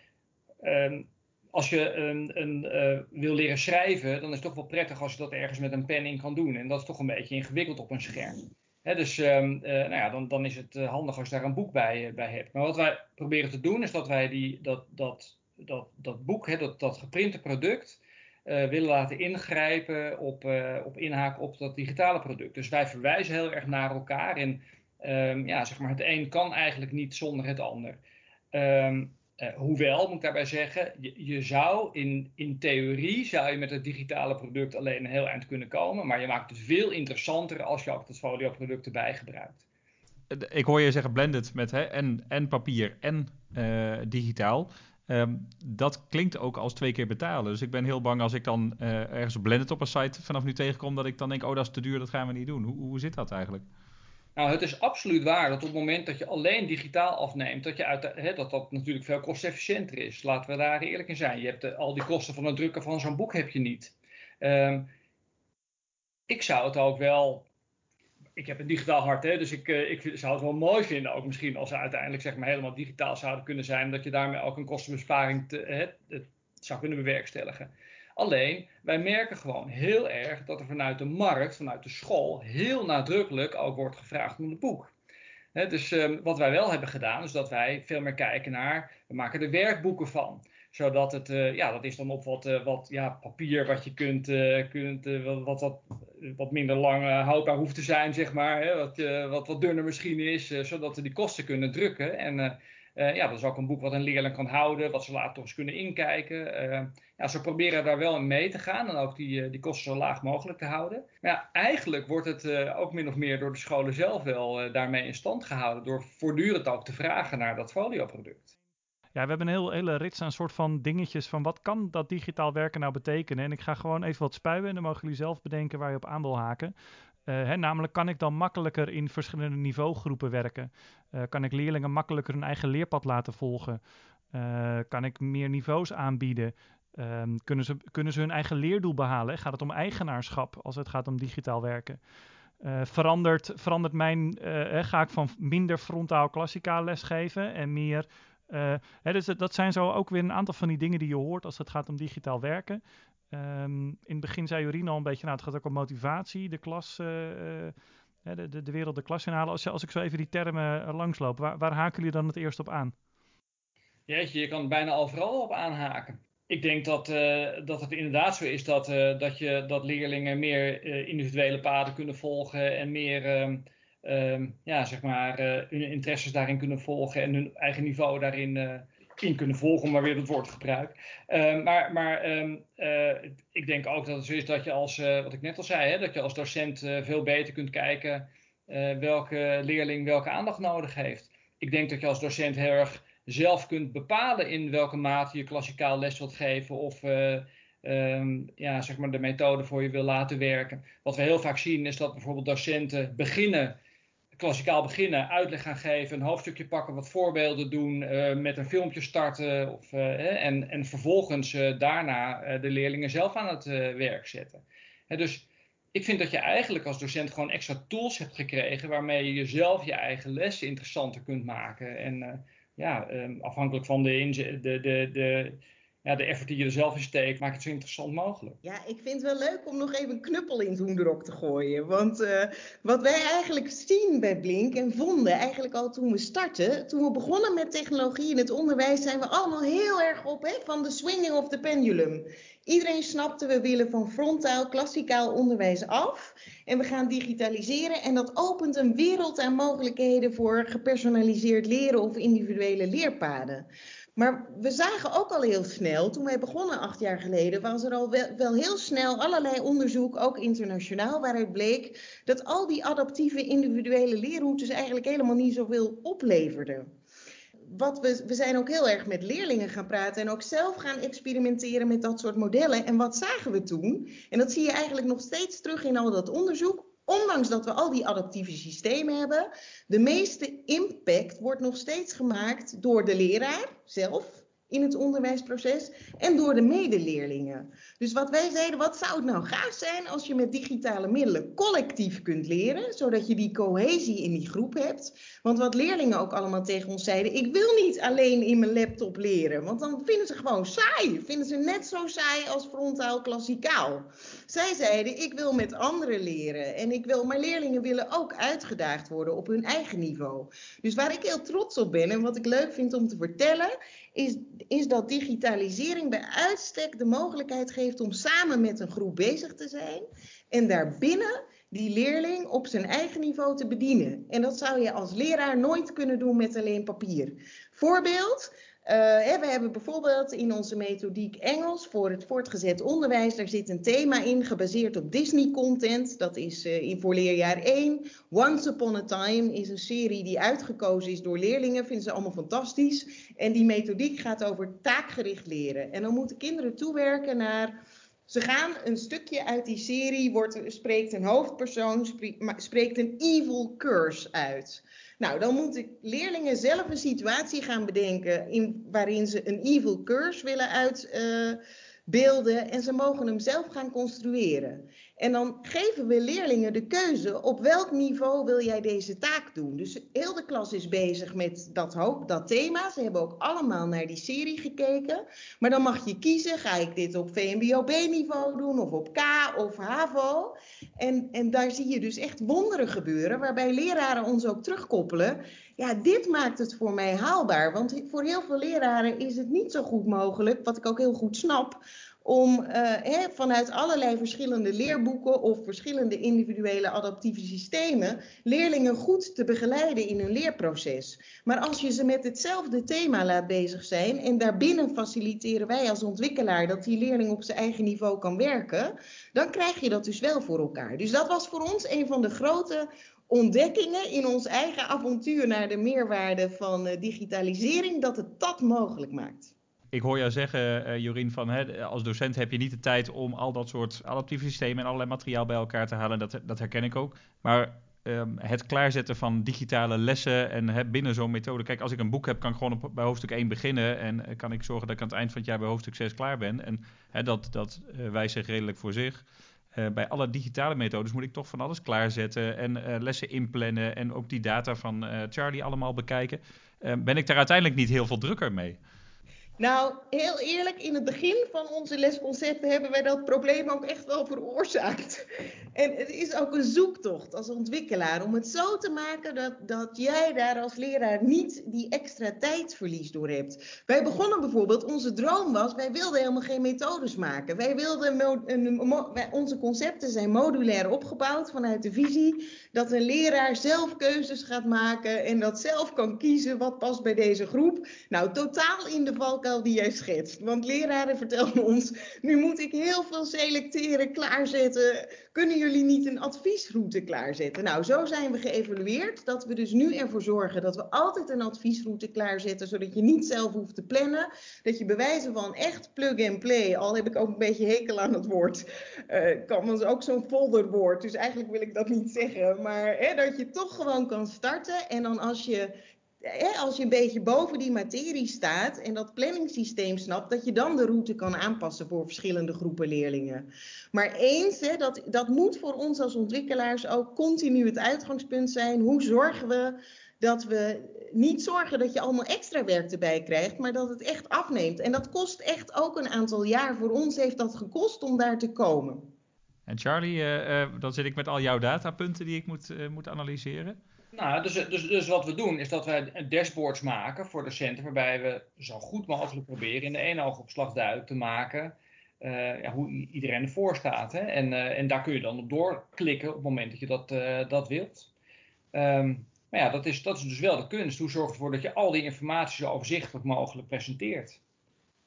als je een, uh, wil leren schrijven, dan is het toch wel prettig als je dat ergens met een pen in kan doen. En dat is toch een beetje ingewikkeld op een scherm. dus um, uh, nou ja, dan, dan, is het uh, handig als je daar een boek bij, bij hebt. Maar wat wij proberen te doen, is dat wij die, dat, dat, dat, dat boek, dat, dat geprinte product, willen laten ingrijpen op, op inhaken op dat digitale product. Dus wij verwijzen heel erg naar elkaar. En um, ja, zeg maar, het een kan eigenlijk niet zonder het ander. Um, uh, hoewel, moet ik daarbij zeggen, je, je, zou in, in theorie zou je met het digitale product alleen een heel eind kunnen komen, maar je maakt het veel interessanter als je ook het folio-product erbij gebruikt. Ik hoor je zeggen blended met hè, en, en papier en uh, digitaal. Um, dat klinkt ook als twee keer betalen. Dus ik ben heel bang als ik dan uh, ergens blended op een site vanaf nu tegenkom, dat ik dan denk, oh dat is te duur, dat gaan we niet doen. Hoe, hoe zit dat eigenlijk? Nou, het is absoluut waar dat op het moment dat je alleen digitaal afneemt, dat je uit, hè, dat, dat natuurlijk veel kostefficiënter is. Laten we daar eerlijk in zijn. Je hebt de, al die kosten van het drukken van zo'n boek heb je niet. Um, ik zou het ook wel. Ik heb een digitaal hart, hè, dus ik, uh, ik zou het wel mooi vinden, ook misschien als ze uiteindelijk zeg maar, helemaal digitaal zouden kunnen zijn, dat je daarmee ook een kostenbesparing zou kunnen bewerkstelligen. Alleen, wij merken gewoon heel erg dat er vanuit de markt, vanuit de school, heel nadrukkelijk ook wordt gevraagd om het boek. dus um, wat wij wel hebben gedaan, is dat wij veel meer kijken naar, we maken er werkboeken van zodat het, uh, ja, dat is dan op wat, uh, wat ja, papier wat je kunt, uh, kunt wat, wat, wat minder lang houdbaar hoeft te zijn, zeg maar. Hè, wat, wat, wat dunner misschien is, zodat we die kosten kunnen drukken. En uh, ja, dat is ook een boek wat een leerling kan houden, wat ze later toch eens kunnen inkijken. Uh, ja, ze proberen daar wel in mee te gaan en ook die, uh, die kosten zo laag mogelijk te houden. Maar ja, eigenlijk wordt het ook min of meer door de scholen zelf wel daarmee in stand gehouden, door voortdurend ook te vragen naar dat folioproduct. Ja, we hebben een heel, hele rits aan soort van dingetjes van wat kan dat digitaal werken nou betekenen. En ik ga gewoon even wat spuien en dan mogen jullie zelf bedenken waar je op aan wil haken. Uh, hè, namelijk kan ik dan makkelijker in verschillende niveaugroepen werken? Uh, kan ik leerlingen makkelijker hun eigen leerpad laten volgen? Uh, kan ik meer niveaus aanbieden? Um, kunnen, ze, kunnen ze hun eigen leerdoel behalen? Gaat het om eigenaarschap als het gaat om digitaal werken? verandert, verandert mijn, ga ik van minder frontaal klassikaal lesgeven en meer hè, dus dat zijn zo ook weer een aantal van die dingen die je hoort als het gaat om digitaal werken. Um, in het begin zei Jorien al een beetje, nou het gaat ook om motivatie, de klas, uh, de, de, de wereld, de klas inhalen. Als, als ik zo even die termen uh, langsloop, waar, waar haken jullie dan het eerst op aan? Jeetje, je kan bijna overal op aanhaken. Ik denk dat, dat het inderdaad zo is dat, dat, je, dat leerlingen meer individuele paden kunnen volgen en meer um, um, ja, zeg maar, hun interesses daarin kunnen volgen en hun eigen niveau daarin in kunnen volgen, maar weer het woord gebruik. Uh, maar maar um, uh, ik denk ook dat het zo is dat je als, uh, wat ik net al zei, hè, dat je als docent uh, veel beter kunt kijken welke leerling welke aandacht nodig heeft. Ik denk dat je als docent heel erg zelf kunt bepalen in welke mate je klassikaal les wilt geven of um, ja, zeg maar de methode voor je wil laten werken. Wat we heel vaak zien is dat bijvoorbeeld docenten beginnen klassikaal beginnen, uitleg gaan geven, een hoofdstukje pakken, wat voorbeelden doen, uh, met een filmpje starten of, uh, en, en vervolgens uh, daarna de leerlingen zelf aan het werk zetten. Hè, dus ik vind dat je eigenlijk als docent gewoon extra tools hebt gekregen waarmee je jezelf je eigen les interessanter kunt maken. En ja, um, afhankelijk van de, de, de, de ja, de effort die je er zelf in steekt, maakt het zo interessant mogelijk. Ja, ik vind het wel leuk om nog even een knuppel in het hoenderok te gooien. Want uh, wat wij eigenlijk zien bij Blink en vonden eigenlijk al toen we startten, toen we begonnen met technologie in het onderwijs, zijn we allemaal heel erg op hè, van de swinging of the pendulum. Iedereen snapte, we willen van frontaal, klassikaal onderwijs af. En we gaan digitaliseren. En dat opent een wereld aan mogelijkheden voor gepersonaliseerd leren of individuele leerpaden. Maar we zagen ook al heel snel, toen wij begonnen acht jaar geleden, was er al wel, wel, heel snel allerlei onderzoek, ook internationaal, waaruit bleek dat al die adaptieve individuele leerroutes eigenlijk helemaal niet zoveel opleverden wat we, we zijn ook heel erg met leerlingen gaan praten en ook zelf gaan experimenteren met dat soort modellen. En wat zagen we toen? En dat zie je eigenlijk nog steeds terug in al dat onderzoek. Ondanks dat we al die adaptieve systemen hebben, de meeste impact wordt nog steeds gemaakt door de leraar zelf in het onderwijsproces en door de medeleerlingen. Dus wat wij zeiden, wat zou het nou gaaf zijn als je met digitale middelen collectief kunt leren, zodat je die cohesie in die groep hebt. Want wat leerlingen ook allemaal tegen ons zeiden, ik wil niet alleen in mijn laptop leren, want dan vinden ze gewoon saai. Vinden ze net zo saai als frontaal klassikaal. Zij zeiden, ik wil met anderen leren en ik wil, maar leerlingen willen ook uitgedaagd worden op hun eigen niveau. Dus waar ik heel trots op ben en wat ik leuk vind om te vertellen, is, is dat digitalisering bij uitstek de mogelijkheid geeft om samen met een groep bezig te zijn en daarbinnen die leerling op zijn eigen niveau te bedienen. En dat zou je als leraar nooit kunnen doen met alleen papier. Voorbeeld, we hebben bijvoorbeeld in onze methodiek Engels voor het voortgezet onderwijs, daar zit een thema in gebaseerd op Disney content. Dat is uh, in voor leerjaar 1. Once Upon a Time is een serie die uitgekozen is door leerlingen, vinden ze allemaal fantastisch. En die methodiek gaat over taakgericht leren. En dan moeten kinderen toewerken naar ze gaan een stukje uit die serie, wordt, spreekt een hoofdpersoon, spreekt een evil curse uit. Nou, dan moeten leerlingen zelf een situatie gaan bedenken in, waarin ze een evil curse willen uitbeelden en ze mogen hem zelf gaan construeren. En dan geven we leerlingen de keuze op welk niveau wil jij deze taak doen. Dus heel de klas is bezig met dat, dat thema. Ze hebben ook allemaal naar die serie gekeken. Maar dan mag je kiezen, ga ik dit op VMBO-B-niveau doen of op K of HAVO. En, en daar zie je dus echt wonderen gebeuren, waarbij leraren ons ook terugkoppelen. Ja, dit maakt het voor mij haalbaar. Want voor heel veel leraren is het niet zo goed mogelijk, wat ik ook heel goed snap om uh, vanuit allerlei verschillende leerboeken of verschillende individuele adaptieve systemen leerlingen goed te begeleiden in hun leerproces. Maar als je ze met hetzelfde thema laat bezig zijn en daarbinnen faciliteren wij als ontwikkelaar dat die leerling op zijn eigen niveau kan werken, dan krijg je dat dus wel voor elkaar. Dus dat was voor ons een van de grote ontdekkingen in ons eigen avontuur naar de meerwaarde van uh, digitalisering, dat het dat mogelijk maakt ik hoor jou zeggen, uh, Jorien, van hè, als docent heb je niet de tijd om al dat soort adaptieve systemen en allerlei materiaal bij elkaar te halen. Dat, dat herken ik ook. Maar um, het klaarzetten van digitale lessen en hè, binnen zo'n methode. Kijk, als ik een boek heb, kan ik gewoon op, bij hoofdstuk 1 beginnen. En uh, kan ik zorgen dat ik aan het eind van het jaar bij hoofdstuk 6 klaar ben. En hè, dat, dat uh, wijst zich redelijk voor zich. bij alle digitale methodes moet ik toch van alles klaarzetten en lessen inplannen en ook die data van Charlie allemaal bekijken. ben ik daar uiteindelijk niet heel veel drukker mee? Nou, heel eerlijk, in het begin van onze lesconcepten hebben wij dat probleem ook echt wel veroorzaakt. En het is ook een zoektocht als ontwikkelaar om het zo te maken dat, dat jij daar als leraar niet die extra tijdsverlies door hebt. Wij begonnen bijvoorbeeld, onze droom was, wij wilden helemaal geen methodes maken. Wij wilden, onze concepten zijn modulair opgebouwd vanuit de visie dat een leraar zelf keuzes gaat maken en dat zelf kan kiezen wat past bij deze groep. Nou, totaal in de valkuil die jij schetst. Want leraren vertellen ons, nu moet ik heel veel selecteren, klaarzetten. Kunnen jullie niet een adviesroute klaarzetten? Nou, zo zijn we geëvalueerd dat we dus nu ervoor zorgen dat we altijd een adviesroute klaarzetten, zodat je niet zelf hoeft te plannen. Dat je bewijzen van echt plug and play, al heb ik ook een beetje hekel aan het woord, uh, kan ons ook zo'n folderwoord. Dus eigenlijk wil ik dat niet zeggen maar hè, dat je toch gewoon kan starten. En dan als je, hè, als je een beetje boven die materie staat en dat planningssysteem snapt, dat je dan de route kan aanpassen voor verschillende groepen leerlingen. Maar eens, hè, dat, dat moet voor ons als ontwikkelaars ook continu het uitgangspunt zijn. Hoe zorgen we dat we niet zorgen dat je allemaal extra werk erbij krijgt, maar dat het echt afneemt. En dat kost echt ook een aantal jaar. Voor ons heeft dat gekost om daar te komen. En Charlie, uh, uh, dan zit ik met al jouw datapunten die ik moet, uh, moet analyseren. Nou, dus, dus, dus wat we doen is dat wij dashboards maken voor docenten, waarbij we zo goed mogelijk proberen in de ene oogopslag duidelijk te maken ja, hoe iedereen ervoor staat. Hè? En, en daar kun je dan op doorklikken op het moment dat je dat, dat wilt. Um, maar ja, dat is, dat is dus wel de kunst. Hoe zorg je ervoor dat je al die informatie zo overzichtelijk mogelijk presenteert?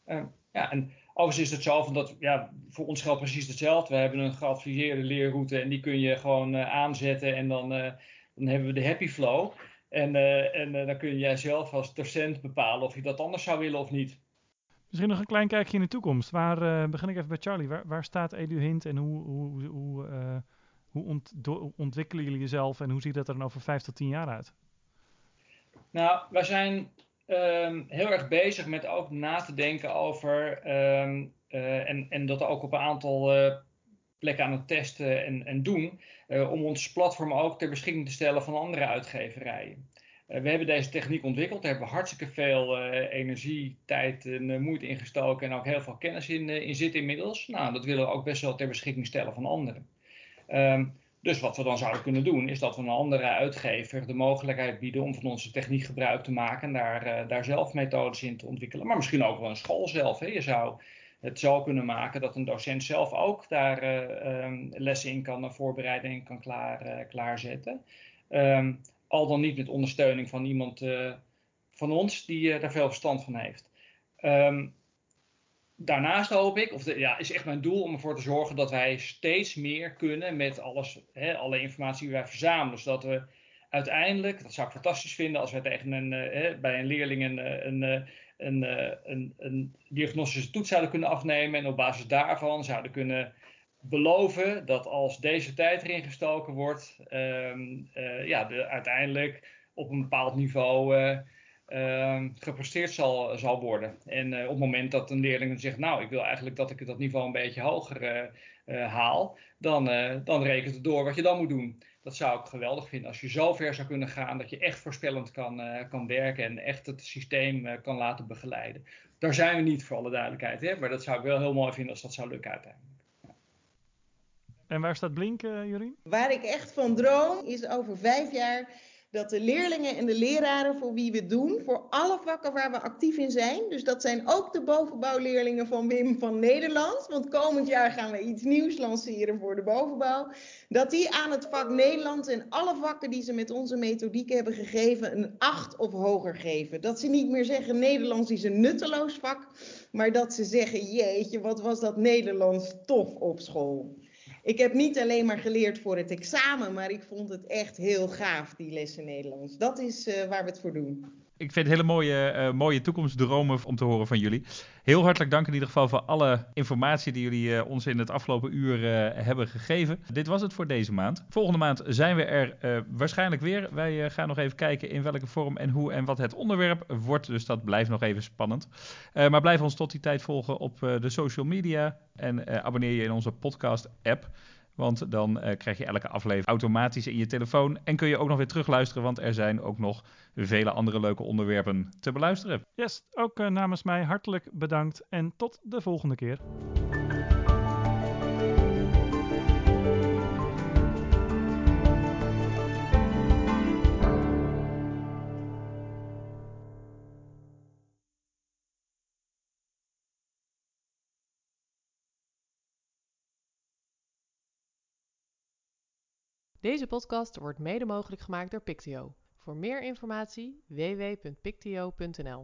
Uh, ja, en overigens is het zo van dat, ja, voor ons geldt precies hetzelfde. We hebben een geadviseerde leerroute en die kun je gewoon uh, aanzetten en dan, uh, dan hebben we de happy flow. En, en dan kun jij zelf als docent bepalen of je dat anders zou willen of niet. Misschien nog een klein kijkje in de toekomst. Waar begin ik even bij Charlie? Waar, waar staat EduHint en hoe, hoe, hoe hoe ont ontwikkelen jullie jezelf en hoe ziet dat er dan over vijf tot tien jaar uit? Nou, wij zijn um, heel erg bezig met ook na te denken over, um, uh, en, en dat ook op een aantal uh, plekken aan het testen en, en doen, uh, om ons platform ook ter beschikking te stellen van andere uitgeverijen. we hebben deze techniek ontwikkeld, daar hebben we hartstikke veel energie, tijd en moeite in gestoken en ook heel veel kennis in, in zit inmiddels. Nou, dat willen we ook best wel ter beschikking stellen van anderen. Um, dus wat we dan zouden kunnen doen, is dat we een andere uitgever de mogelijkheid bieden om van onze techniek gebruik te maken en daar, uh, daar zelf methodes in te ontwikkelen. Maar misschien ook wel een school zelf. Hè. Je zou het zo kunnen maken dat een docent zelf ook daar uh, um, lessen in kan voorbereiden en kan klaar, klaarzetten. Um, al dan niet met ondersteuning van iemand van ons die daar veel verstand van heeft. Um, daarnaast hoop ik, of ja, is echt mijn doel om ervoor te zorgen dat wij steeds meer kunnen met alles, hè, alle informatie die wij verzamelen. Zodat we uiteindelijk, dat zou ik fantastisch vinden als wij tegen een, uh, bij een leerling een, eh, een, een, een, eh, een, een diagnostische toets zouden kunnen afnemen en op basis daarvan zouden kunnen beloven dat als deze tijd erin gestoken wordt, uh, ja, de, uiteindelijk op een bepaald niveau uh, gepresteerd zal, zal worden. En uh, op het moment dat een leerling zegt, nou, ik wil eigenlijk dat ik dat niveau een beetje hoger uh, haal, dan, dan rekent het door wat je dan moet doen. Dat zou ik geweldig vinden. Als je zo ver zou kunnen gaan dat je echt voorspellend kan, kan werken en echt het systeem kan laten begeleiden. Daar zijn we niet voor alle duidelijkheid, hè? maar dat zou ik wel heel mooi vinden als dat zou lukken uiteindelijk. En waar staat Blink, Jurien? Waar ik echt van droom is over vijf jaar dat de leerlingen en de leraren voor wie we doen, voor alle vakken waar we actief in zijn, dus dat zijn ook de bovenbouwleerlingen van Wim van Nederland, want komend jaar gaan we iets nieuws lanceren voor de bovenbouw, dat die aan het vak Nederland en alle vakken die ze met onze methodiek hebben gegeven een 8 of hoger geven. Dat ze niet meer zeggen Nederlands is een nutteloos vak, maar dat ze zeggen jeetje, wat was dat Nederlands tof op school. Ik heb niet alleen maar geleerd voor het examen, maar ik vond het echt heel gaaf, die lessen Nederlands. Dat is uh, waar we het voor doen. Ik vind hele mooie, uh, mooie toekomstdromen om te horen van jullie. Heel hartelijk dank in ieder geval voor alle informatie die jullie uh, ons in het afgelopen uur hebben gegeven. Dit was het voor deze maand. Volgende maand zijn we er waarschijnlijk weer. Wij gaan nog even kijken in welke vorm en hoe en wat het onderwerp wordt. Dus dat blijft nog even spannend. maar blijf ons tot die tijd volgen op de social media. En abonneer je in onze podcast app. Want dan uh, krijg je elke aflevering automatisch in je telefoon. En kun je ook nog weer terugluisteren, want er zijn ook nog vele andere leuke onderwerpen te beluisteren. Yes, ook uh, namens mij hartelijk bedankt en tot de volgende keer. Deze podcast wordt mede mogelijk gemaakt door Pictio. Voor meer informatie www.pictio.nl